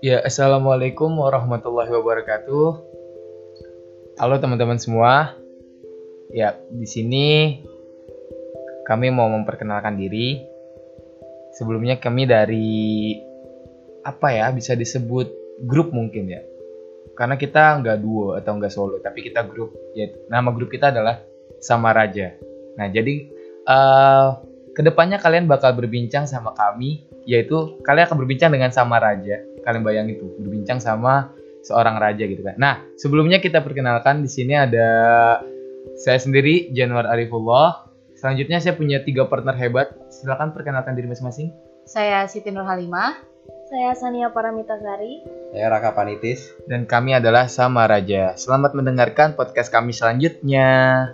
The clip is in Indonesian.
Ya, assalamualaikum warahmatullahi wabarakatuh. Halo teman-teman semua. Ya, di sini kami mau memperkenalkan diri. Sebelumnya kami dari apa ya bisa disebut grup mungkin ya. Karena kita nggak duo atau nggak solo, tapi kita grup. Ya, nama grup kita adalah Sama Raja. Nah, jadi uh, ke depannya kalian bakal berbincang sama kami, yaitu kalian akan berbincang dengan Sama Raja kalian bayangin tuh berbincang sama seorang raja gitu kan. Nah, sebelumnya kita perkenalkan di sini ada saya sendiri Januar Arifullah. Selanjutnya saya punya tiga partner hebat. Silakan perkenalkan diri masing-masing. Saya Siti Nur Halimah. Saya Sania Paramitasari. Saya Raka Panitis. Dan kami adalah Sama Raja. Selamat mendengarkan podcast kami selanjutnya.